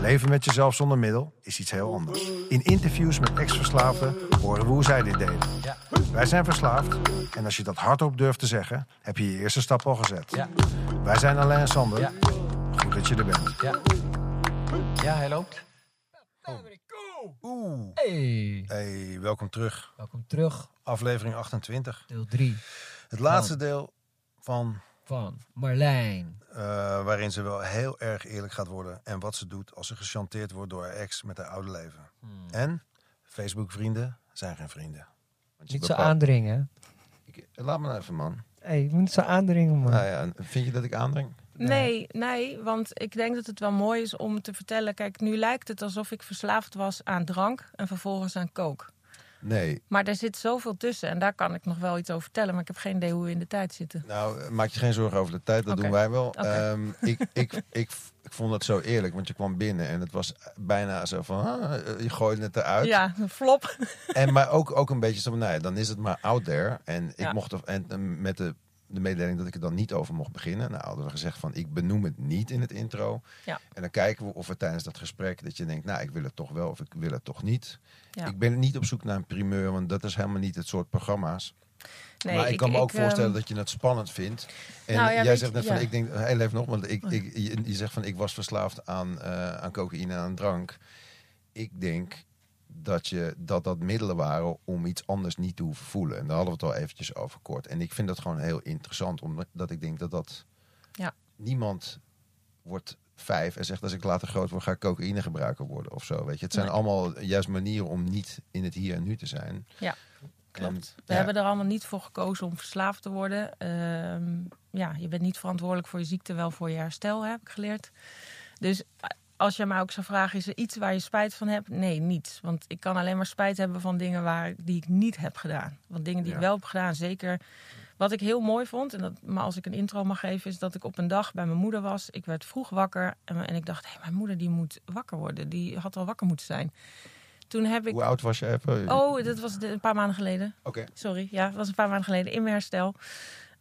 leven met jezelf zonder middel is iets heel anders. In interviews met ex-verslaafden horen we hoe zij dit deden. Ja. Wij zijn verslaafd en als je dat hardop durft te zeggen, heb je je eerste stap al gezet. Ja. Wij zijn Alain en Sander. Ja. Goed dat je er bent. Ja. Ja, hij loopt. Oeh. Hey, Hey, welkom terug. welkom terug. Aflevering 28. Deel 3 Het laatste deel van van Marlijn. Eh, waarin ze wel heel erg eerlijk gaat worden en wat ze doet als ze gechanteerd wordt door haar ex met haar oude leven. En Facebook vrienden zijn geen vrienden. Want je Niet zo bepaalt- aandringen. Ik- laat me nou even man. hey, je moet niet zo aandringen, man. Nou ja, vind je dat ik aandring? Nee, nee, want ik denk dat het wel mooi is om te vertellen. Kijk, nu lijkt het alsof ik verslaafd was aan drank en vervolgens aan kook. Nee. Maar er zit zoveel tussen en daar kan ik nog wel iets over vertellen. Maar ik heb geen idee hoe we in de tijd zitten. Nou, maak je geen zorgen over de tijd, dat doen wij wel. Ehm, ik, ik, ik, ik vond het zo eerlijk, want je kwam binnen en het was bijna zo van, ah, je gooide het eruit. Ja, een flop. En maar ook, ook een beetje zo van, nou ja, dan is het maar out there. En ik Ja. mocht er, en eh, met de, de mededeling dat ik er dan niet over mocht beginnen. Nou, hadden we gezegd van, ik benoem het niet in het intro. Ja. En dan kijken we of we tijdens dat gesprek dat je denkt, nou, ik wil het toch wel of ik wil het toch niet. Ja. Ik ben niet op zoek naar een primeur, want dat is helemaal niet het soort programma's. Nee, maar ik, kan me ook ehm, voorstellen dat je het spannend vindt. En Nou ja, jij zegt net van, ik denk, heel even nog, want ik, ik, je, je zegt van, ik was verslaafd aan, eh, aan cocaïne en aan drank. Ik denk dat, je, dat dat middelen waren om iets anders niet te hoeven voelen. En daar hadden we het al eventjes over kort. En ik vind dat gewoon heel interessant, omdat ik denk dat dat... Ja. Niemand wordt vijf en zegt als ik later groot word, ga ik cocaïne gebruiker worden of zo. Weet je, het zijn Nee. allemaal juist manieren om niet in het hier en nu te zijn. Ja, klopt. En, We hebben er allemaal niet voor gekozen om verslaafd te worden. Ehm, ja, je bent niet verantwoordelijk voor je ziekte, wel voor je herstel, heb ik geleerd. Dus als je mij ook zou vragen, is er iets waar je spijt van hebt? Nee, niets. Want ik kan alleen maar spijt hebben van dingen waar, die ik niet heb gedaan. Want dingen die Ja. ik wel heb gedaan, zeker. Wat ik heel mooi vond, en dat, maar als ik een intro mag geven, is dat ik op een dag bij mijn moeder was. Ik werd vroeg wakker en, en ik dacht, hé, mijn moeder die moet wakker worden. Die had al wakker moeten zijn. Toen heb ik... Hoe oud was je even? Oh, dat was een paar maanden geleden. Oké. Sorry, ja, het was een paar maanden geleden in mijn herstel.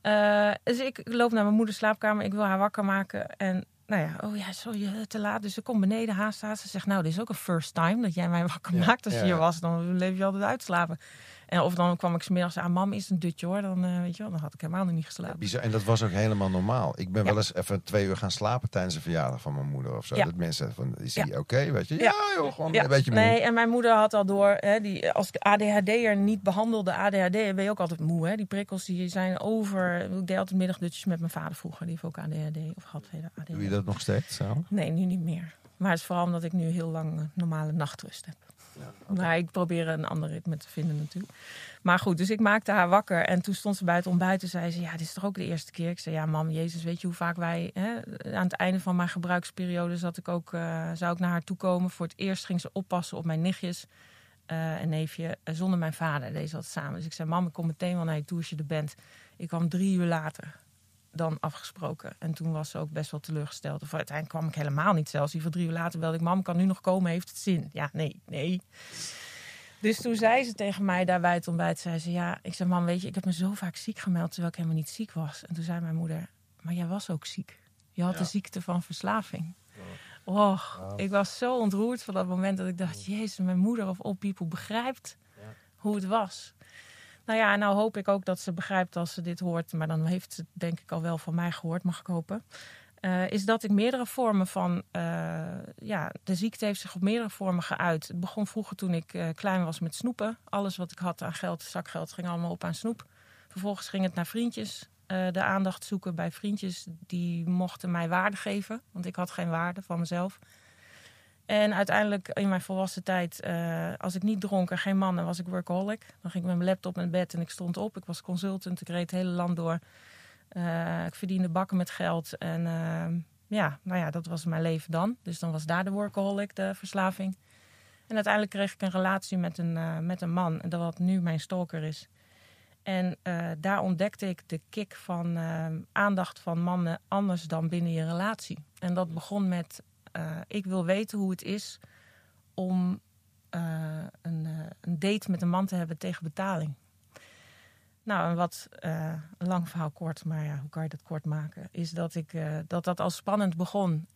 Eh, dus ik loop naar mijn moeders slaapkamer. Ik wil haar wakker maken. En nou ja, oh ja, sorry, te laat. Dus ze komt beneden, haast staat. Ze zegt, nou, dit is ook een first time dat jij mij wakker maakt. Als je hier was, dan bleef je altijd uitslapen. En of dan kwam ik smiddags aan, mam is een dutje hoor. Dan, eh, weet je wel, dan had ik helemaal nog niet geslapen. Bizar. En dat was ook helemaal normaal. Ik ben Ja. wel eens even twee uur gaan slapen tijdens een verjaardag van mijn moeder of zo. Ja. Dat mensen van, is die oké? Weet je? Ja, joh, gewoon een beetje moe. nee, en mijn moeder had al door, hè, die, als ik ADHD'er niet behandelde ADHD, ben je ook altijd moe. Hè? Die prikkels die zijn over. Ik deed altijd middagdutjes met mijn vader vroeger, die heeft ook ADHD of had ADHD. Doe je dat nog steeds zo? Nee, nu niet meer. Maar het is vooral omdat ik nu heel lang eh, normale nachtrust heb. Maar ik probeer een ander ritme te vinden natuurlijk. Maar goed, dus ik maakte haar wakker. En toen stond ze bij het ontbijt en zei ze... Ja, dit is toch ook de eerste keer? Ik zei, ja mam, Jezus, weet je hoe vaak wij... Hè, aan het einde van mijn gebruiksperiode zat ik ook, eh, zou ik naar haar toe komen. Voor het eerst ging ze oppassen op mijn nichtjes eh, en neefje. eh, zonder mijn vader, deze altijd samen. Dus ik zei, mam, ik kom meteen wel naar je toe als je er bent. Ik kwam drie uur later dan afgesproken. En toen was ze ook best wel teleurgesteld. Of uiteindelijk kwam ik helemaal niet zelfs. Die van drie uur later belde ik, mam, kan nu nog komen? Heeft het zin? Ja, nee, nee. Dus toen zei ze tegen mij daar bij het ontbijt, zei ze, ja, ik zei, mam, weet je, ik heb me zo vaak ziek gemeld terwijl ik helemaal niet ziek was. En toen zei mijn moeder, maar jij was ook ziek. Je had Ja. de ziekte van verslaving. Och, ik was zo ontroerd van dat moment dat ik dacht, jezus, mijn moeder of all people begrijpt hoe het was. Nou ja, nou hoop ik ook dat ze begrijpt als ze dit hoort. Maar dan heeft ze denk ik al wel van mij gehoord, mag ik hopen. Eh, is dat ik meerdere vormen van... eh, ja, de ziekte heeft zich op meerdere vormen geuit. Het begon vroeger toen ik eh, klein was met snoepen. Alles wat ik had aan geld, zakgeld, ging allemaal op aan snoep. Vervolgens ging het naar vriendjes. de aandacht zoeken bij vriendjes die mochten mij waarde geven. Want ik had geen waarde van mezelf. En uiteindelijk in mijn volwassen tijd, eh, als ik niet dronk en geen man, dan was ik workaholic. Dan ging ik met mijn laptop in bed en ik stond op. Ik was consultant, ik reed het hele land door. Eh, ik verdiende bakken met geld. En eh, ja, nou ja, dat was mijn leven dan. Dus dan was daar de workaholic, de verslaving. En uiteindelijk kreeg ik een relatie met een, met een man, dat wat nu mijn stalker is. En daar ontdekte ik de kick van aandacht van mannen anders dan binnen je relatie. En dat begon met: eh, ik wil weten hoe het is om eh, een, eh, een date met een man te hebben tegen betaling. Nou, en wat een lang verhaal kort, maar ja, hoe kan je dat kort maken? Is dat ik dat dat als spannend begon,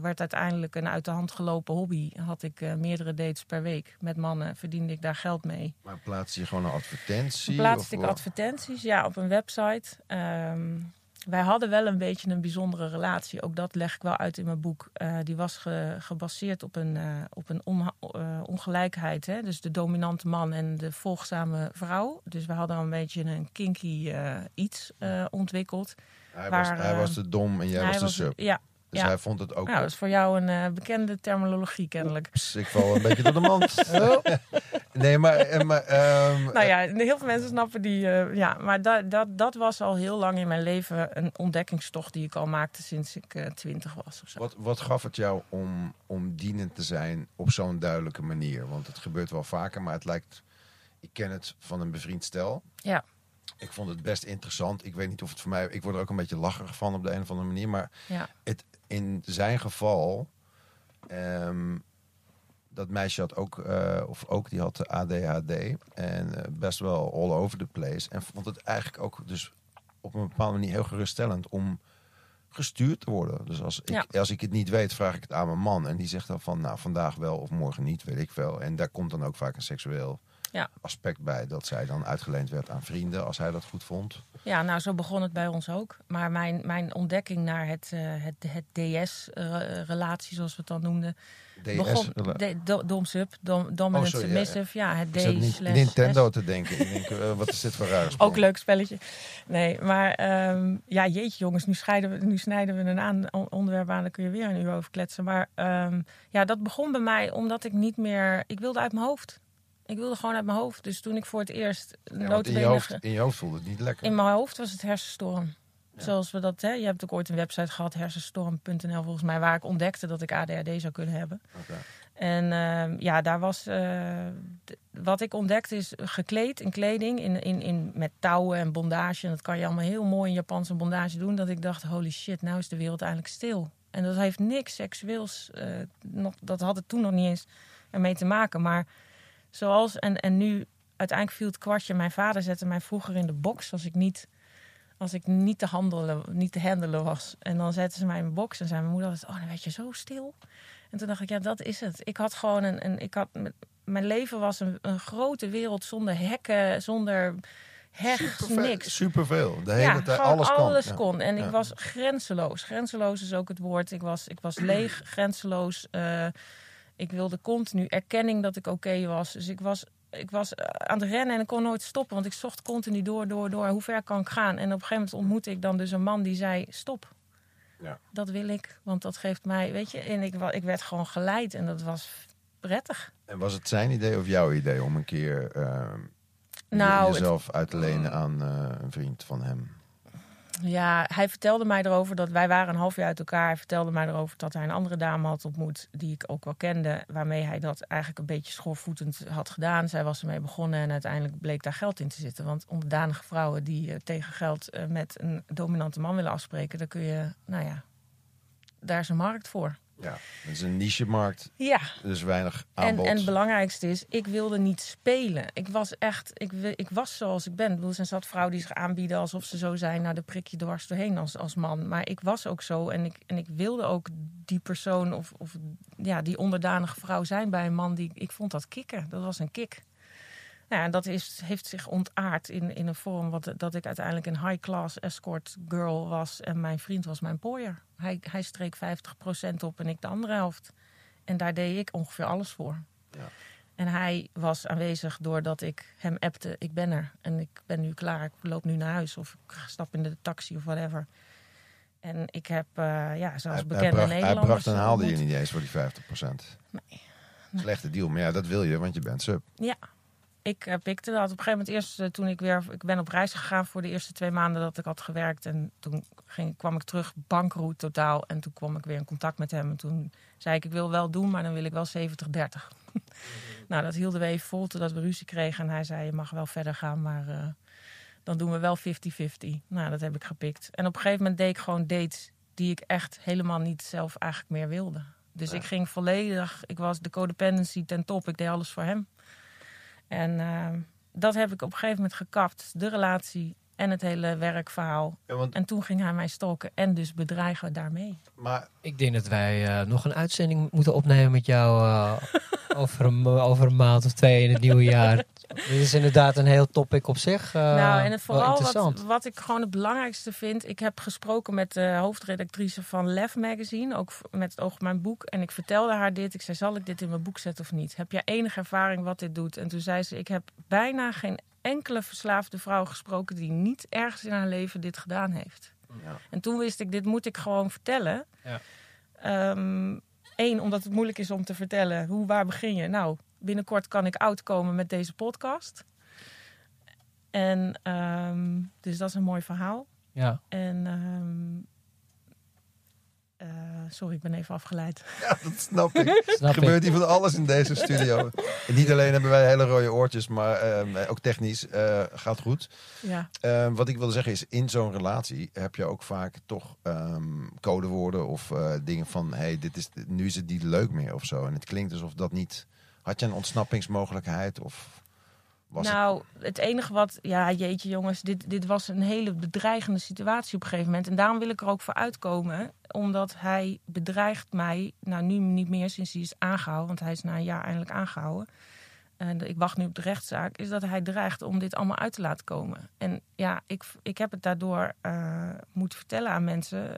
werd uiteindelijk een uit de hand gelopen hobby. Had ik meerdere dates per week met mannen, verdiende ik daar geld mee. Maar plaats je gewoon een advertentie? Plaatste ik advertenties, ja, op een website. Ehm, wij hadden wel een beetje een bijzondere relatie. Ook dat leg ik wel uit in mijn boek. Eh, die was ge- gebaseerd op een, eh, op een eh, ongelijkheid. Hè? Dus de dominante man en de volgzame vrouw. Dus we hadden een beetje een kinky iets ontwikkeld. Hij, waar, was, hij was de dom en jij was de was- sub. Ja, Dus ja. hij vond het ook... nou, dat is voor jou een eh, bekende terminologie kennelijk. Oeps, ik val een beetje door de mand. Oh. Nee, maar... eh, maar ehm, Nou ja, heel veel mensen snappen die. eh, ja, maar dat, dat, dat was al heel lang in mijn leven een ontdekkingstocht die ik al maakte sinds ik eh, twintig was of zo. Wat, wat gaf het jou om, om dienend te zijn op zo'n duidelijke manier? Want het gebeurt wel vaker, maar het lijkt... Ik ken het van een bevriend stel. Ja. Ik vond het best interessant. Ik weet niet of het voor mij... Ik word er ook een beetje lacherig van op de een of andere manier. Maar Ja. het, in zijn geval... ehm, dat meisje had ook... eh, of ook die had ADHD. En eh, best wel all over the place. En vond het eigenlijk ook dus op een bepaalde manier heel geruststellend... om gestuurd te worden. Dus als ik, Ja. als ik het niet weet, vraag ik het aan mijn man. En die zegt dan van, nou, vandaag wel of morgen niet, weet ik veel. En daar komt dan ook vaak een seksueel Ja. aspect bij. Dat zij dan uitgeleend werd aan vrienden, als hij dat goed vond. Ja, nou zo begon het bij ons ook. Maar mijn, mijn ontdekking naar het, eh, het, het DS-relatie, zoals we het dan noemden, DS, begon de, do, dom-sub, dom, dominant Oh, sorry, ja, ja. submissive. Ja, het D Nintendo S. te denken. Ik denk, eh, wat is dit voor raar? Ook leuk spelletje. Nee, maar ehm, ja, jeetje jongens, nu, scheiden we, nu snijden we een aan, on- onderwerp aan, daar kun je weer een uur over kletsen. Maar ehm, ja, dat begon bij mij omdat ik niet meer, ik wilde uit mijn hoofd. Ik wilde gewoon uit mijn hoofd. Dus toen ik voor het eerst Ja, in, je hoofd, ge- in je hoofd voelde het niet lekker. in mijn hoofd was het hersenstorm. Zoals we dat, hè, je hebt ook ooit een website gehad, hersenstorm.nl volgens mij, waar ik ontdekte dat ik ADHD zou kunnen hebben. En ehm, ja, daar was. eh, wat ik ontdekte is gekleed in kleding, in, in, in, met touwen en bondage. En dat kan je allemaal heel mooi in Japanse bondage doen. Dat ik dacht: holy shit, nou is de wereld eindelijk stil. En dat heeft niks seksueels. eh, nog, dat had het toen nog niet eens ermee te maken. Maar zoals. En, en nu uiteindelijk viel het kwartje. Mijn vader zette mij vroeger in de box als ik niet. Als ik niet te handelen, niet te handelen was. En dan zetten ze mij in mijn box en zei mijn moeder altijd: Oh, dan werd je zo stil. En toen dacht ik, ja, dat is het. Ik had gewoon een. een ik had, mijn leven was een, een grote wereld zonder hekken, zonder heg, Superveel- niks. Superveel. De hele Ja, tijd. Alles, alles kon. En Ja. ik was grenzeloos. Grenzeloos is ook het woord. Ik was, ik was leeg, grenzeloos. Eh, ik wilde continu erkenning dat ik oké was. Dus ik was, ik was eh, aan het rennen en ik kon nooit stoppen. Want ik zocht continu door, door, door. Hoe ver kan ik gaan? En op een gegeven moment ontmoette ik dan dus een man die zei: Stop. Ja. Dat wil ik, want dat geeft mij, weet je. En ik, ik werd gewoon geleid en dat was prettig. En was het zijn idee of jouw idee om een keer ehm, je- Nou, het- jezelf uit te lenen aan eh, een vriend van hem? Ja, hij vertelde mij erover dat wij waren een half jaar uit elkaar. Hij vertelde mij erover dat hij een andere dame had ontmoet die ik ook wel kende, waarmee hij dat eigenlijk een beetje schoorvoetend had gedaan. Zij was ermee begonnen en uiteindelijk bleek daar geld in te zitten. Want onderdanige vrouwen die eh, tegen geld eh, met een dominante man willen afspreken, daar kun je, nou ja, daar is een markt voor. Ja, het is een niche-markt, Ja, dus weinig en, aanbod. en het belangrijkste is, ik wilde niet spelen. Ik was echt, ik, ik was zoals ik ben. Ik bedoel, er zijn zat vrouwen die zich aanbieden alsof ze zo zijn. Nou, de prik je dwars doorheen als, als man. Maar ik was ook zo en ik, en ik wilde ook die persoon of, of ja, die onderdanige vrouw zijn bij een man. Die, ik vond dat kicken. Dat was een kick. Nou en dat is, heeft zich ontaard in, in een vorm wat, dat ik uiteindelijk een high-class escort girl was. En mijn vriend was mijn pooier. Hij, hij streek 50% op en ik de andere helft. En daar deed ik ongeveer alles voor. Ja. En hij was aanwezig doordat ik hem appte, ik ben er. En ik ben nu klaar, ik loop nu naar huis. Of ik stap in de taxi of whatever. En ik heb, eh, ja, zoals hij, hij bekende bracht, hij bracht en haalde je niet eens voor die 50%. Nee. Slechte deal, maar ja, dat wil je, want je bent sub. Ja, ik eh, pikte dat. Op een gegeven moment eerst eh, toen ik weer... Ik ben op reis gegaan voor de eerste twee maanden dat ik had gewerkt. En toen ging, kwam ik terug, bankroet totaal. En toen kwam ik weer in contact met hem. En toen zei ik, ik wil wel doen, maar dan wil ik wel 70-30. nou, dat hielden we even vol totdat we ruzie kregen. En hij zei, je mag wel verder gaan, maar... eh, dan doen we wel 50-50. Nou, dat heb ik gepikt. En op een gegeven moment deed ik gewoon dates die ik echt helemaal niet zelf eigenlijk meer wilde. Dus Ja. ik ging volledig, ik was de codependency ten top. Ik deed alles voor hem. En eh, dat heb ik op een gegeven moment gekapt. De relatie en het hele werkverhaal. Ja, want, En toen ging hij mij stalken en dus bedreigen daarmee. maar Ik denk dat wij eh, nog een uitzending moeten opnemen met jou eh, over, een, ma- over een maand of twee in het nieuwe jaar. Dit is inderdaad een heel topic op zich. eh, nou, en het vooral wat, wat ik gewoon het belangrijkste vind. Ik heb gesproken met de hoofdredactrice van Lef Magazine. Ook met het oog op mijn boek. En ik vertelde haar dit. Ik zei, zal ik dit in mijn boek zetten of niet? Heb jij enige ervaring wat dit doet? En toen zei ze, ik heb bijna geen enkele verslaafde vrouw gesproken... die niet ergens in haar leven dit gedaan heeft. ja. En toen wist ik, dit moet ik gewoon vertellen. Ja. Ehm, Eén, omdat het moeilijk is om te vertellen. Hoe, waar begin je? Nou, binnenkort kan ik oud komen met deze podcast. En ehm, dus dat is een mooi verhaal. Ja. En ehm, eh, sorry, ik ben even afgeleid. ja, dat snap ik. Er Snap gebeurt hier van alles in deze studio. en niet alleen hebben wij hele rode oortjes, maar ehm, ook technisch eh, gaat goed. Ja, Ehm, wat ik wilde zeggen is, in zo'n relatie heb je ook vaak toch ehm, codewoorden of eh, dingen van, hey, dit is, nu is het niet leuk meer of zo. En het klinkt alsof dat niet... Had je een ontsnappingsmogelijkheid of nou, het enige wat... Ja, jeetje jongens, dit, dit was een hele bedreigende situatie op een gegeven moment. En daarom wil ik er ook voor uitkomen. Omdat hij bedreigt mij, nou nu niet meer sinds hij is aangehouden. Want hij is na een jaar eindelijk aangehouden. En ik wacht nu op de rechtszaak. Is dat hij dreigt om dit allemaal uit te laten komen. En ja, ik, ik heb het daardoor eh, moeten vertellen aan mensen.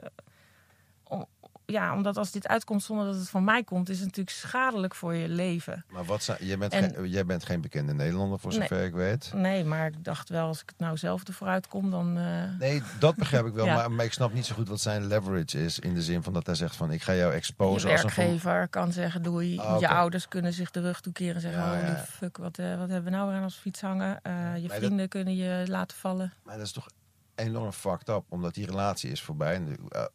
Ja, omdat als dit uitkomt zonder dat het van mij komt... is het natuurlijk schadelijk voor je leven. Maar wat zijn, jij, bent En- geen, jij bent geen bekende Nederlander, voor Nee. zover ik weet. Nee, maar ik dacht wel, als ik het nou zelf ervoor uitkom, dan... eh, Nee, dat begrijp ik wel. Ja. Maar, maar ik snap niet zo goed wat zijn leverage is. In de zin van dat hij zegt van, ik ga jou je exposen als een... van- werkgever kan zeggen doei. Ah. Je ouders kunnen zich de rug toekeren en zeggen... Ja, holy ja, ja. fuck, wat, eh, wat hebben we nou weer aan als fiets hangen? Eh, je vrienden kunnen je laten vallen. Maar dat is toch enorm fucked up. Omdat die relatie is voorbij.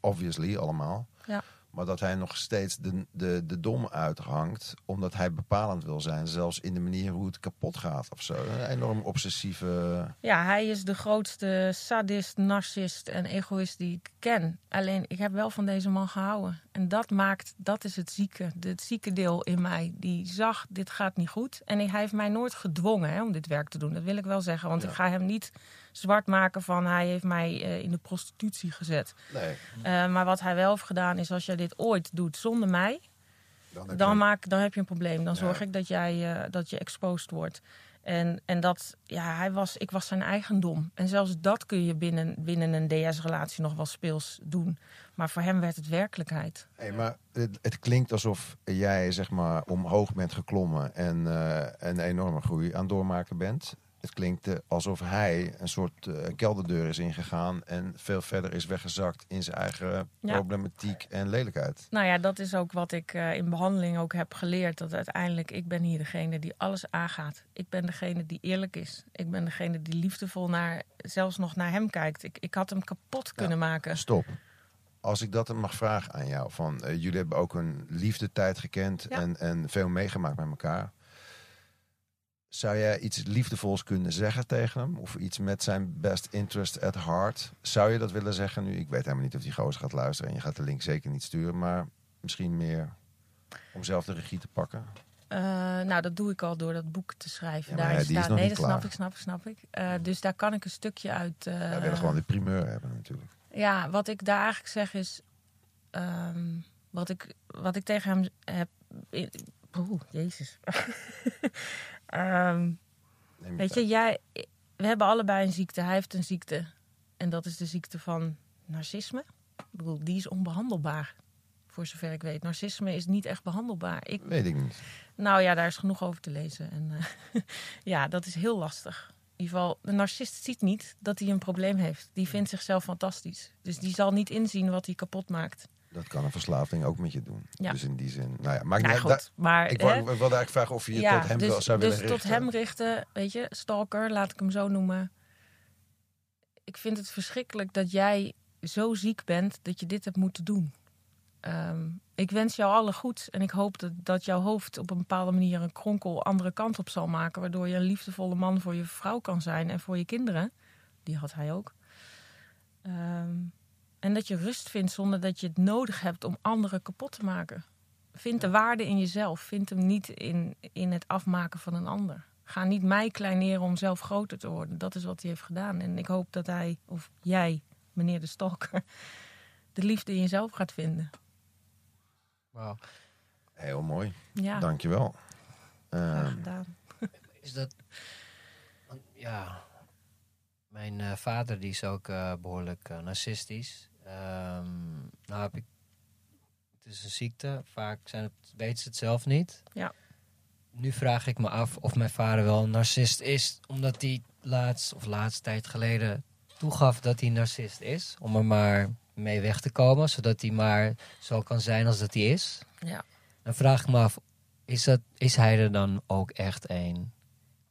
Obviously allemaal. Ja. Maar dat hij nog steeds de, de, de dom uithangt. Omdat hij bepalend wil zijn. Zelfs in de manier hoe het kapot gaat of zo. Een enorm obsessieve... Ja, hij is de grootste sadist, narcist en egoïst die ik ken. Alleen, ik heb wel van deze man gehouden. En dat maakt, dat is het zieke, het zieke deel in mij. Die zag, dit gaat niet goed. En hij heeft mij nooit gedwongen hè, om dit werk te doen. Dat wil ik wel zeggen. Want Ja. ik ga hem niet zwart maken van hij heeft mij eh, in de prostitutie gezet. Nee. Eh, maar wat hij wel heeft gedaan is, als jij dit ooit doet zonder mij, Dan heb dan, je- maak, dan heb je een probleem. Dan Ja. zorg ik dat, jij, eh, dat je exposed wordt. En, en dat, ja, hij was, ik was zijn eigendom. En zelfs dat kun je binnen, binnen een DS-relatie nog wel speels doen. Maar voor hem werd het werkelijkheid. Hey, maar het, het klinkt alsof jij zeg maar omhoog bent geklommen en eh, een enorme groei aan doormaken bent. Het klinkt eh, alsof hij een soort eh, kelderdeur is ingegaan en veel verder is weggezakt in zijn eigen Ja. problematiek en lelijkheid. Nou ja, dat is ook wat ik eh, in behandeling ook heb geleerd. Dat uiteindelijk, ik ben hier degene die alles aangaat. Ik ben degene die eerlijk is. Ik ben degene die liefdevol naar, zelfs nog naar hem kijkt. Ik, ik had hem kapot kunnen maken. Stop. Als ik dat dan mag vragen aan jou, van jullie hebben ook een liefdetijd gekend Ja. en, en veel meegemaakt met elkaar. Zou jij iets liefdevols kunnen zeggen tegen hem? Of iets met zijn best interest at heart? Zou je dat willen zeggen nu? Ik weet helemaal niet of die gozer gaat luisteren en je gaat de link zeker niet sturen. Maar misschien meer om zelf de regie te pakken. Eh, nou, dat doe ik al door dat boek te schrijven. Ja, daar ja, die is staat, nog nee, niet dat snap klaar. ik, snap ik, snap ik. Eh, dus daar kan ik een stukje uit. eh, Wij willen gewoon de primeur hebben natuurlijk. Ja, wat ik daar eigenlijk zeg is. ehm, wat, ik, wat ik tegen hem heb. Oeh, jezus. Ehm, je weet je, jij. We hebben allebei een ziekte. Hij heeft een ziekte. En dat is de ziekte van narcisme. Ik bedoel, die is onbehandelbaar. Voor zover ik weet. Narcisme is niet echt behandelbaar. Ik Weet ik niet. nou ja, daar is genoeg over te lezen. En eh, ja, dat is heel lastig. In ieder geval, de narcist ziet niet dat hij een probleem heeft. Die vindt zichzelf fantastisch. Dus die zal niet inzien wat hij kapot maakt. Dat kan een verslaving ook met je doen. Ja. Dus in die zin, nou ja, maakt Nou niet goed, uit. maar... Ik wou, hè, ik wilde eigenlijk vragen of je ja, tot hem dus, wel zou dus willen tot richten. hem richten, weet je, stalker, laat ik hem zo noemen. Ik vind het verschrikkelijk dat jij zo ziek bent dat je dit hebt moeten doen. Ehm, ik wens jou alle goeds en ik hoop dat, dat jouw hoofd op een bepaalde manier een kronkel andere kant op zal maken. Waardoor je een liefdevolle man voor je vrouw kan zijn en voor je kinderen. Die had hij ook. Ehm, en dat je rust vindt zonder dat je het nodig hebt om anderen kapot te maken. Vind de waarde in jezelf. Vind hem niet in, in het afmaken van een ander. Ga niet mij kleineren om zelf groter te worden. Dat is wat hij heeft gedaan. En ik hoop dat hij, of jij, meneer de stalker, de liefde in jezelf gaat vinden. Wauw. Heel mooi. Ja, Dankjewel. graag Ehm gedaan. Is dat... want, Ja... Mijn eh, vader die is ook eh, behoorlijk eh, narcistisch. Ehm, nou heb ik... Het is een ziekte. Vaak zijn het, weten ze het zelf niet. Ja. Nu vraag ik me af of mijn vader wel een narcist is. Omdat hij laatst of laatst tijd geleden toegaf dat hij een narcist is. Om er maar mee weg te komen. Zodat hij maar zo kan zijn als dat hij is. Ja. Dan vraag ik me af, is, dat, is hij er dan ook echt een?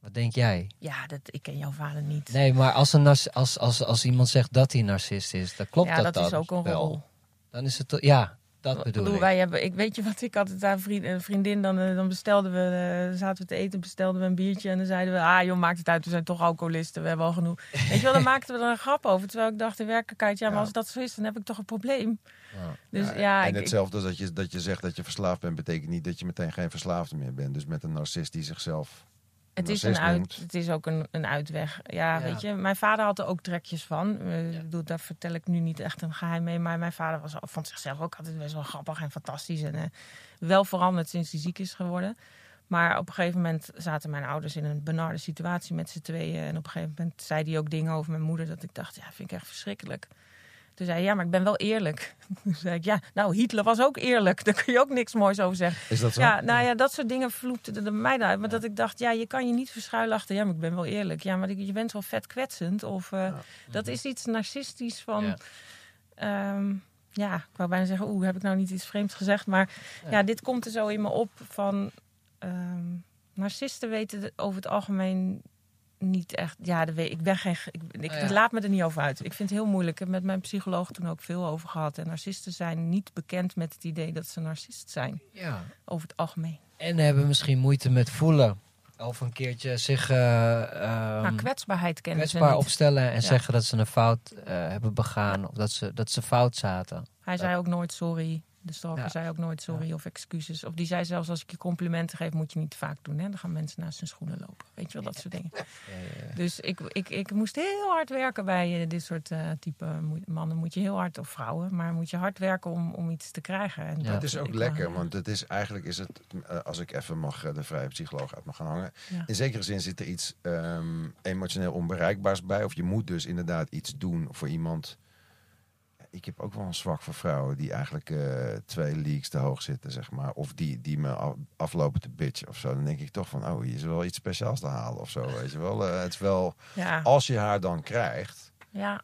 Wat denk jij? Ja, dat, ik ken jouw vader niet. Nee, maar als, een narci- als, als, als iemand zegt dat hij een narcist is, dan klopt ja, dat, dat, dan is ook een wel. rol. Dan is het toch, ja, dat bedoel bedoel, ik. wij hebben, ik weet je wat, ik had het daar vriend, een vriendin, dan, eh, dan bestelden we, eh, zaten we te eten, bestelden we een biertje en dan zeiden we, ah joh, maakt het uit, we zijn toch alcoholisten, we hebben al genoeg. Weet je wel, dan maakten we er een grap over, terwijl ik dacht in werkelijkheid, ja, maar Ja. als dat zo is, dan heb ik toch een probleem. Ja. Dus Ja, ja, en ik- hetzelfde als dat je, dat je zegt dat je verslaafd bent, betekent niet dat je meteen geen verslaafde meer bent. Dus met een narcist die zichzelf. Het is, een uit, het is ook een, een uitweg. Ja, Ja. weet je, mijn vader had er ook trekjes van. Eh, Ja. ik bedoel, daar vertel ik nu niet echt een geheim mee, maar mijn vader was vond zichzelf ook altijd best wel grappig en fantastisch. En eh, wel veranderd sinds hij ziek is geworden. Maar op een gegeven moment zaten mijn ouders in een benarde situatie met z'n tweeën. En op een gegeven moment zei hij ook dingen over mijn moeder dat ik dacht, ja, vind ik echt verschrikkelijk. Toen zei hij, ja, maar ik ben wel eerlijk. Toen zei ik, ja, nou, Hitler was ook eerlijk. Daar kun je ook niks moois over zeggen. Is dat zo? Ja, nou ja, dat soort dingen vloepten er mij uit. Maar dat ik dacht, ja, je kan je niet verschuilen achter... ja, maar ik ben wel eerlijk. Ja, maar je bent wel vet kwetsend. Of eh, dat is iets narcistisch van... Ja. Ja. ja, ik wou bijna zeggen, oeh, heb ik nou niet iets vreemds gezegd? Maar ja, Ja. dit komt er zo in me op van... ehm, narcisten weten over het algemeen niet echt... Ja, dat weet, ik ben geen... Ik, ik ja. laat me er niet over uit. Ik vind het heel moeilijk. Ik heb met mijn psycholoog toen ook veel over gehad. En narcisten zijn niet bekend met het idee dat ze narcist zijn. Ja. Over het algemeen. En hebben misschien moeite met voelen. Of een keertje zich eh, ehm, nou, kwetsbaarheid kennen kwetsbaar opstellen en Ja. zeggen dat ze een fout eh, hebben begaan. Of dat ze, dat ze fout zaten. Hij zei ook nooit sorry. De stalker Ja. zei ook nooit sorry of excuses. Of die zei zelfs als ik je complimenten geef, moet je niet te vaak doen. Hè? Dan gaan mensen naast hun schoenen lopen. Weet je wel, dat soort dingen. Ja, ja, ja. Dus ik, ik, ik moest heel hard werken bij eh, dit soort eh, type mannen. Moet je heel hard, of vrouwen, maar moet je hard werken om, om iets te krijgen. En Ja. dat- Het is ook ik- lekker, want het is eigenlijk is het, eh, als ik even mag eh, de vrije psycholoog uit mag gaan hangen. Ja. In zekere zin zit er iets ehm, emotioneel onbereikbaars bij. Of je moet dus inderdaad iets doen voor iemand. Ik heb ook wel een zwak voor vrouwen die eigenlijk eh, twee leagues te hoog zitten, zeg maar. Of die, die me af- aflopen te bitchen of zo. Dan denk ik toch van, oh, hier is wel iets speciaals te halen of zo, weet je wel. Eh, het is wel, Ja, als je haar dan krijgt, ja,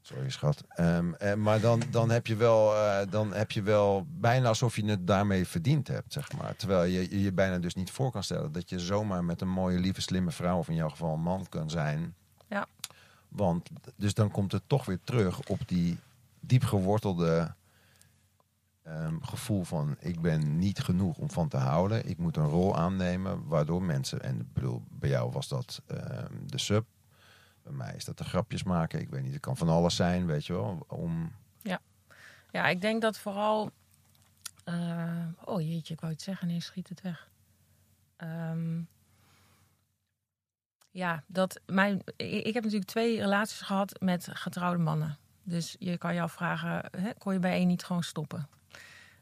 Sorry, schat. Ehm, eh, maar dan, dan, heb je wel, dan heb je wel bijna alsof je het daarmee verdiend hebt, zeg maar. Terwijl je je je bijna dus niet voor kan stellen dat je zomaar met een mooie, lieve, slimme vrouw, of in jouw geval een man, kan zijn. Ja. Want, dus dan komt het toch weer terug op die diep gewortelde ehm, gevoel van ik ben niet genoeg om van te houden. Ik moet een rol aannemen waardoor mensen, en bedoel, bij jou was dat ehm, de sub. Bij mij is dat de grapjes maken. Ik weet niet, het kan van alles zijn, weet je wel. Om, ja, ik denk dat vooral... eh, oh jeetje, ik wou iets zeggen, nee, schiet het weg. Ehm, ja, dat mijn, ik, ik heb natuurlijk twee relaties gehad met getrouwde mannen. Dus je kan je afvragen, hè, kon je bij één niet gewoon stoppen?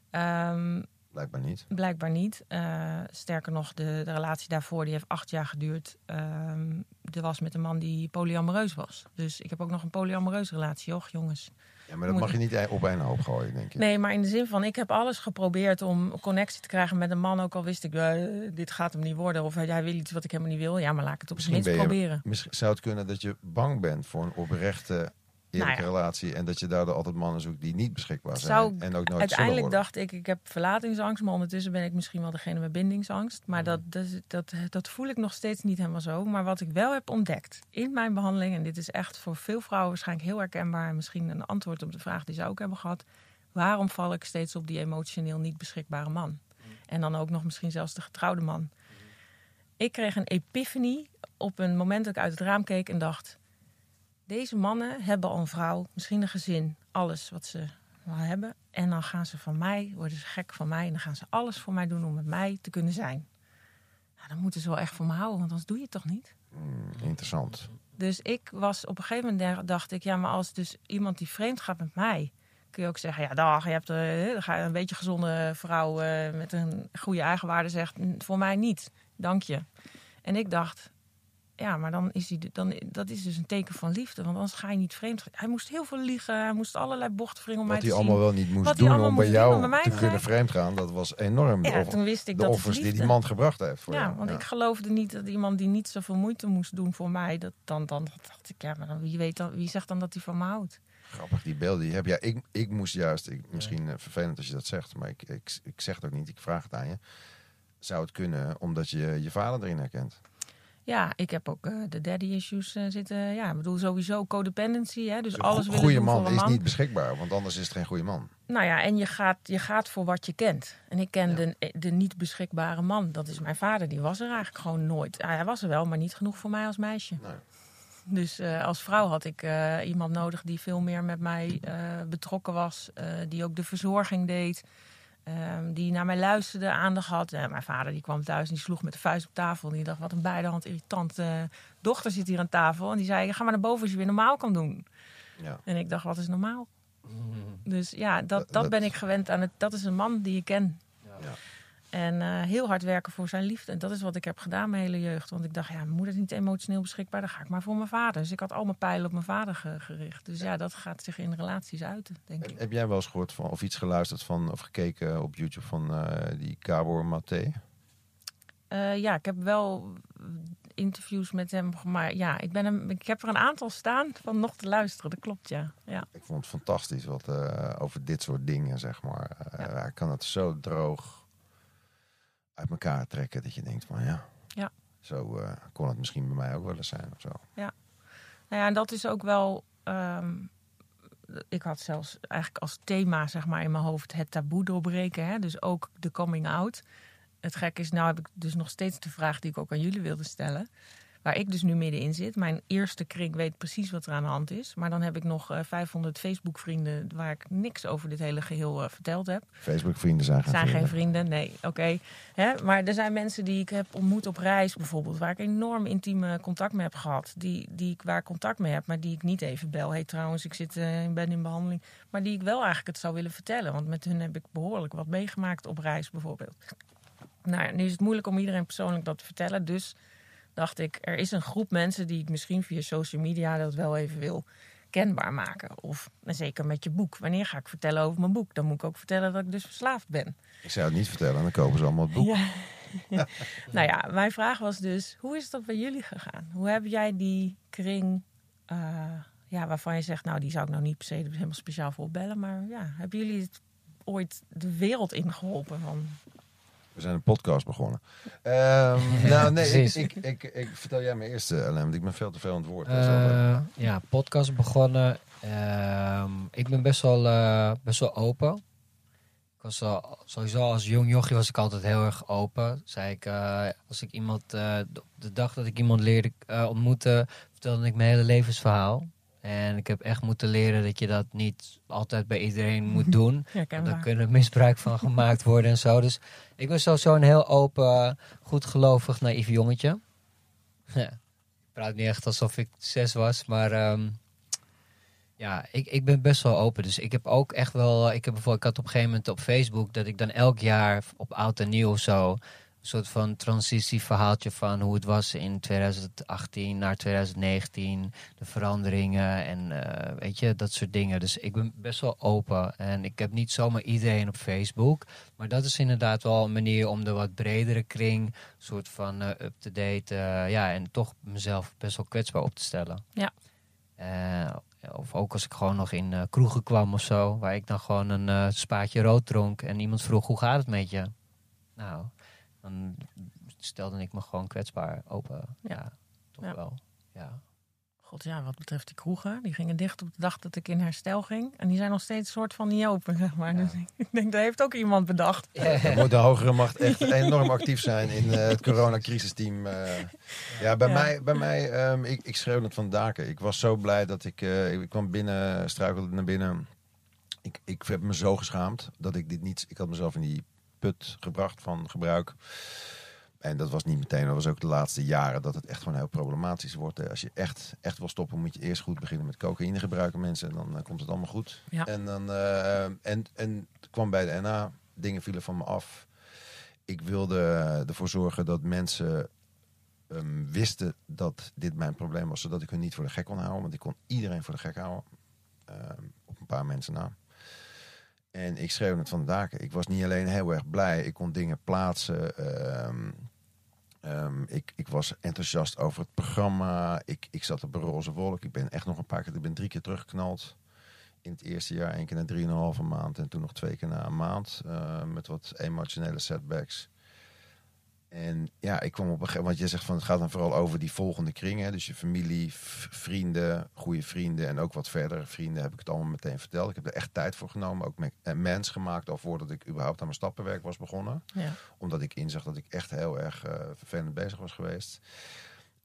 Ehm, blijkbaar niet. Blijkbaar niet. Eh, sterker nog, de, de relatie daarvoor die heeft acht jaar geduurd. Ehm er was met een man die polyamoreus was. Dus ik heb ook nog een polyamoreuze relatie. Och, jongens. Ja, maar dat mag je niet op één hoop gooien, denk ik. Nee, maar in de zin van, ik heb alles geprobeerd om connectie te krijgen met een man. Ook al wist ik, eh, dit gaat hem niet worden. Of hij wil iets wat ik helemaal niet wil. Ja, maar laat ik het op zijn minst proberen. Misschien zou het kunnen dat je bang bent voor een oprechte, eerlijke Nou ja. relatie. En dat je daardoor altijd mannen zoekt die niet beschikbaar zijn. Zou- en ook nooit Uiteindelijk zullen worden. dacht ik, ik heb verlatingsangst. Maar ondertussen ben ik misschien wel degene met bindingsangst. Maar dat, dat, dat, dat voel ik nog steeds niet helemaal zo. Maar wat ik wel heb ontdekt in mijn behandeling... en dit is echt voor veel vrouwen waarschijnlijk heel herkenbaar... en misschien een antwoord op de vraag die ze ook hebben gehad... waarom val ik steeds op die emotioneel niet beschikbare man? En dan ook nog misschien zelfs de getrouwde man. Ik kreeg een epiphany op een moment dat ik uit het raam keek en dacht... Deze mannen hebben al een vrouw, misschien een gezin, alles wat ze wel hebben. En dan gaan ze van mij, worden ze gek van mij. En dan gaan ze alles voor mij doen om met mij te kunnen zijn. Nou, dan moeten ze wel echt van me houden, want anders doe je het toch niet? Hmm, interessant. Dus ik was op een gegeven moment dacht ik, ja, maar als dus iemand die vreemd gaat met mij, kun je ook zeggen, ja, dag, je hebt eh, ga je een beetje gezonde vrouw eh, met een goede eigenwaarde zegt, "N- voor mij niet, dank je. En ik dacht, ja, maar dan is hij, dan, dat is dus een teken van liefde, want anders ga je niet vreemd. Hij moest heel veel liegen, hij moest allerlei bochten wringen om Wat mij hij te allemaal zien. wel niet moest Wat hij doen allemaal om bij moest doen jou om bij mij te kunnen vreemd gaan, dat was enorm. Ja, toen wist ik de dat offers die die man gebracht heeft voor Ja, jou. want ik geloofde niet dat iemand die niet zoveel moeite moest doen voor mij, dat, dan, dan dacht ik, ja, maar dan, wie, weet dan, wie zegt dan dat hij van me houdt? Grappig, die beelden die heb je. Ja, ik, ik moest juist, ik, misschien eh, vervelend als je dat zegt, maar ik, ik, ik zeg het ook niet, ik vraag het aan je. Zou het kunnen omdat je je vader erin herkent? Ja, ik heb ook eh, de daddy issues eh, zitten. Ja, ik bedoel sowieso codependency. Hè, dus alles willen goede man voor een is man. niet beschikbaar, want anders is het geen goede man. Nou ja, en je gaat, je gaat voor wat je kent. En ik ken Ja. de, de niet beschikbare man. Dat is mijn vader. Die was er eigenlijk gewoon nooit. Ja, hij was er wel, maar niet genoeg voor mij als meisje. Nee. Dus eh, als vrouw had ik iemand nodig die veel meer met mij betrokken was. die ook de verzorging deed. Ehm, die naar mij luisterde, aandacht had. Mijn vader die kwam thuis en die sloeg met de vuist op tafel. En die dacht, wat een beidehand irritante dochter zit hier aan tafel. En die zei, ga maar naar boven als je weer normaal kan doen. Ja. En ik dacht, wat is normaal? Mm. Dus ja, dat, Dat- dat dat- ben ik gewend aan. Het, dat is een man die ik ken. Ja. En eh, heel hard werken voor zijn liefde. En dat is wat ik heb gedaan mijn hele jeugd. Want ik dacht, ja, mijn moeder is niet emotioneel beschikbaar. Dan ga ik maar voor mijn vader. Dus ik had al mijn pijlen op mijn vader ge- gericht. Dus ja, dat gaat zich in relaties uiten, denk ik. Heb, jij wel eens gehoord van, of iets geluisterd van, of gekeken op YouTube van eh, die Gabor Maté? Eh, ja, ik heb wel interviews met hem. Maar ja, ik, ben hem, ik heb er een aantal staan van nog te luisteren. Dat klopt, ja. ja. Ik vond het fantastisch wat over dit soort dingen, zeg maar. Ja. Hij kan het zo droog uit elkaar trekken dat je denkt van ja, Ja. zo eh, kon het misschien bij mij ook wel eens zijn of zo. Nou ja, en dat is ook wel. ehm, ik had zelfs eigenlijk als thema zeg maar, in mijn hoofd het taboe doorbreken. Hè? Dus ook de coming out. Het gek is, nou heb ik dus nog steeds de vraag die ik ook aan jullie wilde stellen. Waar ik dus nu middenin zit. Mijn eerste kring weet precies wat er aan de hand is. Maar dan heb ik nog eh, 500 Facebook-vrienden waar ik niks over dit hele geheel eh, verteld heb. Facebook-vrienden zijn geen zijn vrienden. geen vrienden, nee, oké. Maar er zijn mensen die ik heb ontmoet op reis bijvoorbeeld, waar ik enorm intieme contact mee heb gehad, die, die ik waar contact mee heb, maar die ik niet even bel. Hey, trouwens, ik zit, eh, ik ben in behandeling, maar die ik wel eigenlijk het zou willen vertellen, want met hun heb ik behoorlijk wat meegemaakt op reis bijvoorbeeld. Nou, nu is het moeilijk om iedereen persoonlijk dat te vertellen, dus dacht ik, er is een groep mensen die ik misschien via social media dat wel even wil kenbaar maken. Of en zeker met je boek. Wanneer ga ik vertellen over mijn boek? Dan moet ik ook vertellen dat ik dus verslaafd ben. Ik zou het niet vertellen, dan kopen ze allemaal het boek. Ja. nou ja, mijn vraag was dus, hoe is dat bij jullie gegaan? Hoe heb jij die kring, eh, ja, waarvan je zegt, nou die zou ik nou niet per se helemaal speciaal voor opbellen, maar ja, hebben jullie het ooit de wereld ingeholpen van? We zijn een podcast begonnen. Ehm, nou, nee, ik, ik, ik, ik vertel jij me eerst, uh, want ik ben veel te veel aan het woord. Eh, ja, podcast begonnen. Ehm, ik ben best wel, eh, best wel open. Ik was al, sowieso als jong jochie was ik altijd heel erg open. Zei ik, eh, als ik iemand, de, dag dat ik iemand leerde ontmoeten, vertelde ik mijn hele levensverhaal. En ik heb echt moeten leren dat je dat niet altijd bij iedereen moet doen. Daar kunnen misbruik van gemaakt worden en zo. Dus ik ben sowieso een heel open, goedgelovig, naïef jongetje. Ja. Ik praat niet echt alsof ik zes was, maar ehm, ja, ik, ik ben best wel open. Dus ik heb ook echt wel, ik heb bijvoorbeeld, ik had op een gegeven moment op Facebook dat ik dan elk jaar op oud en nieuw of zo soort van transitieverhaaltje van hoe het was in 2018 naar 2019, de veranderingen en eh, weet je, dat soort dingen. Dus ik ben best wel open en ik heb niet zomaar iedereen op Facebook, maar dat is inderdaad wel een manier om de wat bredere kring, soort van eh, up-to-date, eh, ja, en toch mezelf best wel kwetsbaar op te stellen. Ja. Of ook als ik gewoon nog in kroegen kwam of zo, waar ik dan gewoon een spaatje rood dronk en iemand vroeg hoe gaat het met je? Nou, dan stelde ik me gewoon kwetsbaar open. Ja, toch Ja. wel. Ja. God ja, wat betreft die kroegen, die gingen dicht op de dag dat ik in herstel ging. En die zijn nog steeds soort van niet open, zeg maar. Dus ik denk, dat heeft ook iemand bedacht. Dan moet de hogere macht echt enorm actief zijn in eh, het coronacrisisteam. eh. ja, bij Ja. mij, bij mij ehm, ik, ik schreeuwde het van daken. Ik was zo blij dat ik, eh, ik kwam binnen, struikelde naar binnen. Ik, ik heb me zo geschaamd dat ik dit niet, ik had mezelf in die put gebracht van gebruik. En dat was niet meteen, dat was ook de laatste jaren dat het echt gewoon heel problematisch wordt. hè. Als je echt, echt wil stoppen, moet je eerst goed beginnen met cocaïne gebruiken, mensen. En dan eh, komt het allemaal goed. Ja. En, dan, eh, en, en kwam bij de NA, dingen vielen van me af. Ik wilde ervoor zorgen dat mensen ehm, wisten dat dit mijn probleem was, zodat ik hun niet voor de gek kon houden. Want ik kon iedereen voor de gek houden, ehm, op een paar mensen na. En ik schreef het van de daken. Ik was niet alleen heel erg blij, ik kon dingen plaatsen. ehm, ehm, ik, ik was enthousiast over het programma. Ik, ik zat op een roze wolk. Ik ben echt nog een paar keer, ik ben drie keer teruggeknald. In het eerste jaar, één keer na drieënhalve maand en toen nog twee keer na een maand. eh, met wat emotionele setbacks. En ja, ik kwam op een gegeven moment, want je zegt van het gaat dan vooral over die volgende kring. Hè? Dus je familie, vrienden, goede vrienden en ook wat verdere vrienden heb ik het allemaal meteen verteld. Ik heb er echt tijd voor genomen, ook met een mens gemaakt al voordat ik überhaupt aan mijn stappenwerk was begonnen. Ja. Omdat ik inzag dat ik echt heel erg eh, vervelend bezig was geweest.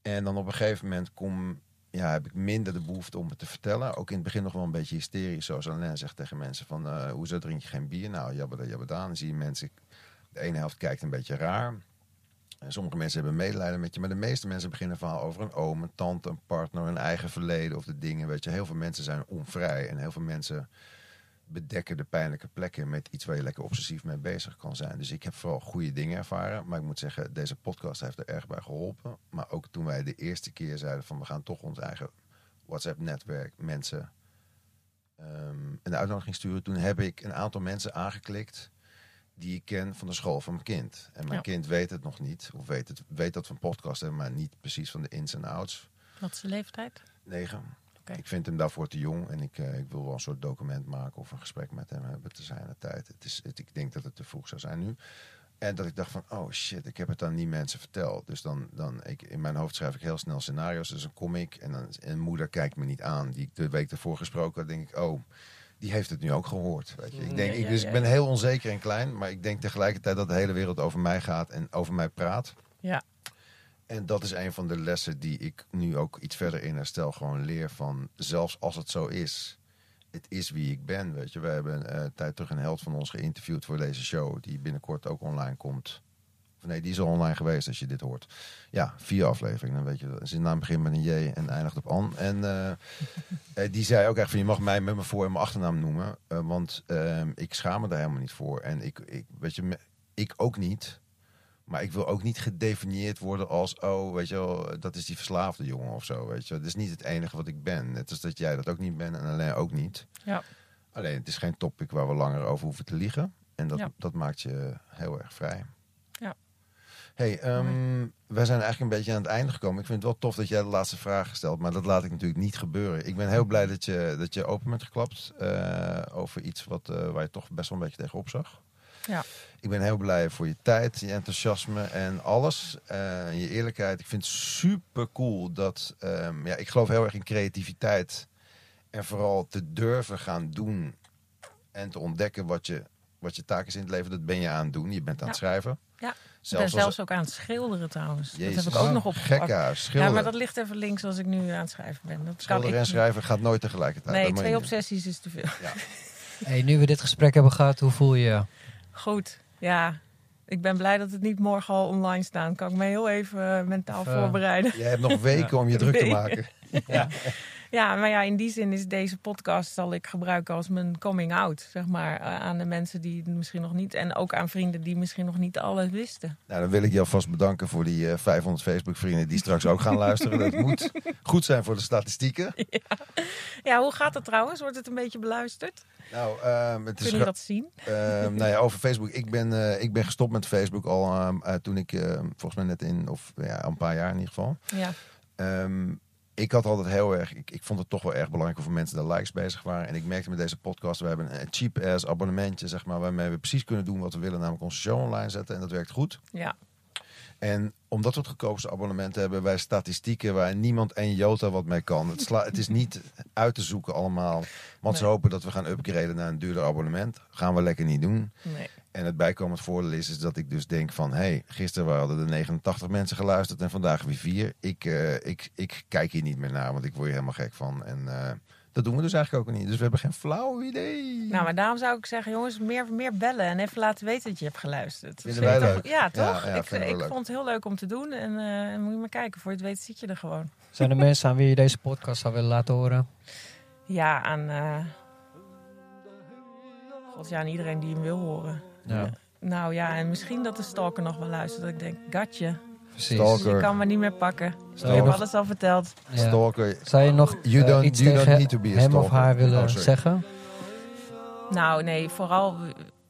En dan op een gegeven moment kom, ja, heb ik minder de behoefte om het te vertellen. Ook in het begin nog wel een beetje hysterisch, zoals Alain zegt tegen mensen van, eh, hoezo drink je geen bier? Nou, jabbada, jabbada. Dan zie je mensen, de ene helft kijkt een beetje raar. Sommige mensen hebben medelijden met je, maar de meeste mensen beginnen verhaal over een oom, een tante, een partner, een eigen verleden of de dingen. Weet je, heel veel mensen zijn onvrij en heel veel mensen bedekken de pijnlijke plekken met iets waar je lekker obsessief mee bezig kan zijn. Dus ik heb vooral goede dingen ervaren, maar ik moet zeggen, deze podcast heeft er erg bij geholpen. Maar ook toen wij de eerste keer zeiden van we gaan toch ons eigen WhatsApp-netwerk mensen ehm, een uitnodiging sturen, toen heb ik een aantal mensen aangeklikt die ik ken van de school van mijn kind. En mijn Ja. kind weet het nog niet, of weet, het, weet dat van podcasten, maar niet precies van de ins en outs. Wat is de leeftijd? Negen. Oké. Ik vind hem daarvoor te jong en ik, eh, ik wil wel een soort document maken of een gesprek met hem hebben te zijn de tijd. Het is, het, ik denk dat het te vroeg zou zijn nu. En dat ik dacht van, oh shit, ik heb het aan die mensen verteld. Dus dan, dan ik, in mijn hoofd schrijf ik heel snel scenario's. Dus een comic en dan, een moeder kijkt me niet aan. Die ik de week ervoor gesproken had, denk ik, oh, die heeft het nu ook gehoord. Weet je. Ik, denk, Ja, ik, dus ik ben heel onzeker en klein, maar ik denk tegelijkertijd dat de hele wereld over mij gaat en over mij praat. Ja. En dat is een van de lessen die ik nu ook iets verder in herstel gewoon leer van, zelfs als het zo is, het is wie ik ben. Weet je, we hebben eh, een tijd terug een held van ons geïnterviewd voor deze show, die binnenkort ook online komt. Of nee, die is al online geweest als je dit hoort. Ja, vier afleveringen. Dan weet je, zijn naam begint met een J en eindigt op An. En eh, eh, die zei ook echt van, je mag mij met mijn voor- en mijn achternaam noemen. eh, want ehm, ik schaam me daar helemaal niet voor. En ik, ik, weet je, ik ook niet. Maar ik wil ook niet gedefinieerd worden als, oh, weet je wel, dat is die verslaafde jongen of zo, weet je. Dat is niet het enige wat ik ben. Net als dat jij dat ook niet bent en alleen ook niet. Ja. Alleen, het is geen topic waar we langer over hoeven te liegen. En dat, Ja. dat maakt je heel erg vrij. Hey, wij zijn eigenlijk een beetje aan het einde gekomen. Ik vind het wel tof dat jij de laatste vraag stelt, maar dat laat ik natuurlijk niet gebeuren. Ik ben heel blij dat je, dat je open bent geklapt eh, over iets wat, eh, waar je toch best wel een beetje tegenop zag. Ja. Ik ben heel blij voor je tijd, je enthousiasme en alles. en je eerlijkheid. Ik vind het super cool dat. ehm, ja, ik geloof heel erg in creativiteit. En vooral te durven gaan doen. En te ontdekken wat je, wat je taak is in het leven. Dat ben je aan het doen. Je bent aan het Ja. schrijven. Ja. Ik Zelfs, ben zelfs ook aan het schilderen trouwens. Jezus. Dat heb ik ook nog opgepakt. Ja, schilderen. maar dat ligt even links als ik nu aan het schrijven ben. Dat kan Schilderen en ik... schrijven gaat nooit tegelijkertijd. Nee, twee obsessies is te veel. Hey, nu we dit gesprek hebben gehad, hoe voel je je? Goed, ja. Ik ben blij dat het niet morgen al online staat. Kan ik me heel even eh, mentaal voorbereiden. Je hebt nog weken om je druk te maken. Ja, maar ja, in die zin is deze podcast zal ik gebruiken als mijn coming out, zeg maar, eh, aan de mensen die het misschien nog niet en ook aan vrienden die misschien nog niet alles wisten. Nou, dan wil ik je alvast bedanken voor die eh, 500 Facebook-vrienden die straks ook gaan luisteren. Dat moet goed zijn voor de statistieken. Ja, hoe gaat het trouwens? Wordt het een beetje beluisterd? Nou, ehm, het is Kun je dat zien? Ehm, nou ja, over Facebook. Ik ben, eh, ik ben gestopt met Facebook al ehm, eh, toen ik volgens mij net in, of ja, een paar jaar in ieder geval. Ja, ik had altijd heel erg, ik, ik vond het toch wel erg belangrijk hoeveel mensen daar likes bezig waren. En ik merkte met deze podcast, we hebben een cheap ass abonnementje, zeg maar, waarmee we precies kunnen doen wat we willen, namelijk onze show online zetten. En dat werkt goed. ja, En omdat we het goedkoopste abonnement hebben, wij statistieken waar niemand en jota wat mee kan. Het, sla, het is niet uit te zoeken allemaal. Want ze hopen dat we gaan upgraden naar een duurder abonnement. Gaan we lekker niet doen. Nee. En het bijkomend voordeel is, is dat ik dus denk van... hé, hey, gisteren hadden er 89 mensen geluisterd en vandaag weer vier. Ik, eh, ik, ik kijk hier niet meer naar, want ik word hier helemaal gek van. En eh, dat doen we dus eigenlijk ook niet. Dus we hebben geen flauw idee. Nou, maar daarom zou ik zeggen, jongens, meer, meer bellen en even laten weten dat je hebt geluisterd. Vinden wij leuk. toch- Ja, Ja, toch? ja, ik vond het heel leuk om te doen en eh, moet je maar kijken, voor je het weet zit je er gewoon. Zijn er mensen aan wie je deze podcast zou willen laten horen? Ja, aan, eh God, ja, aan iedereen die hem wil horen. Ja, Nou ja, en misschien dat de stalker nog wel luistert. Dat ik denk, gatje, precies. Stalker. je kan me niet meer pakken. Ik je heb alles al verteld. ja. Stalker. Zou je nog You eh, don't- iets you don't tegen need to be a hem of stalker. haar willen Oh, zeggen? Nou, nee, vooral.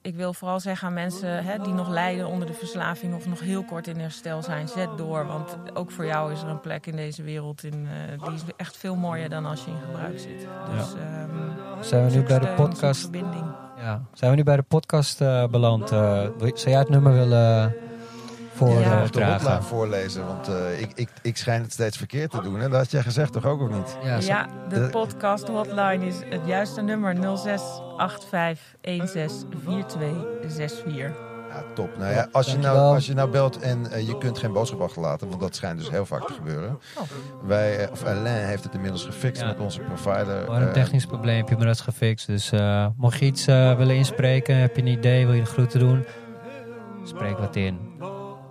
Ik wil vooral zeggen aan mensen hè, die nog lijden onder de verslaving of nog heel kort in herstel zijn, zet door. Want ook voor jou is er een plek in deze wereld in, eh, die is echt veel mooier dan als je in gebruik zit. Dus ehm, Zijn we nu bij de podcast? verbinding. Ja. Zijn we nu bij de podcast eh, beland? Eh, je- zou jij het nummer willen voor Ja. eh, Of de hotline voorlezen, want eh, ik, ik, ik schijn het steeds verkeerd te doen. En dat had jij gezegd toch ook of niet? Ja, de de- podcast hotline is het juiste nummer 0685164264. Ja, top. Nou ja, als je nou, als je nou belt en eh, je kunt geen boodschap achterlaten, want dat schijnt dus heel vaak te gebeuren. Oh. Wij, eh, of Alain heeft het inmiddels gefixt Ja. met onze provider. Maar een Eh, technisch probleempje, maar dat is gefixt. Dus eh, mocht je iets eh, willen inspreken, heb je een idee, wil je de groeten doen, spreek wat in.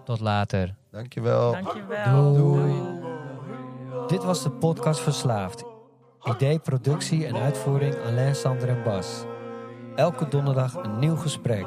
Tot later. dankjewel. Dankjewel. Doei. Dit was de podcast Verslaafd. Idee, productie en uitvoering Alain, Sander en Bas. Elke donderdag een nieuw gesprek.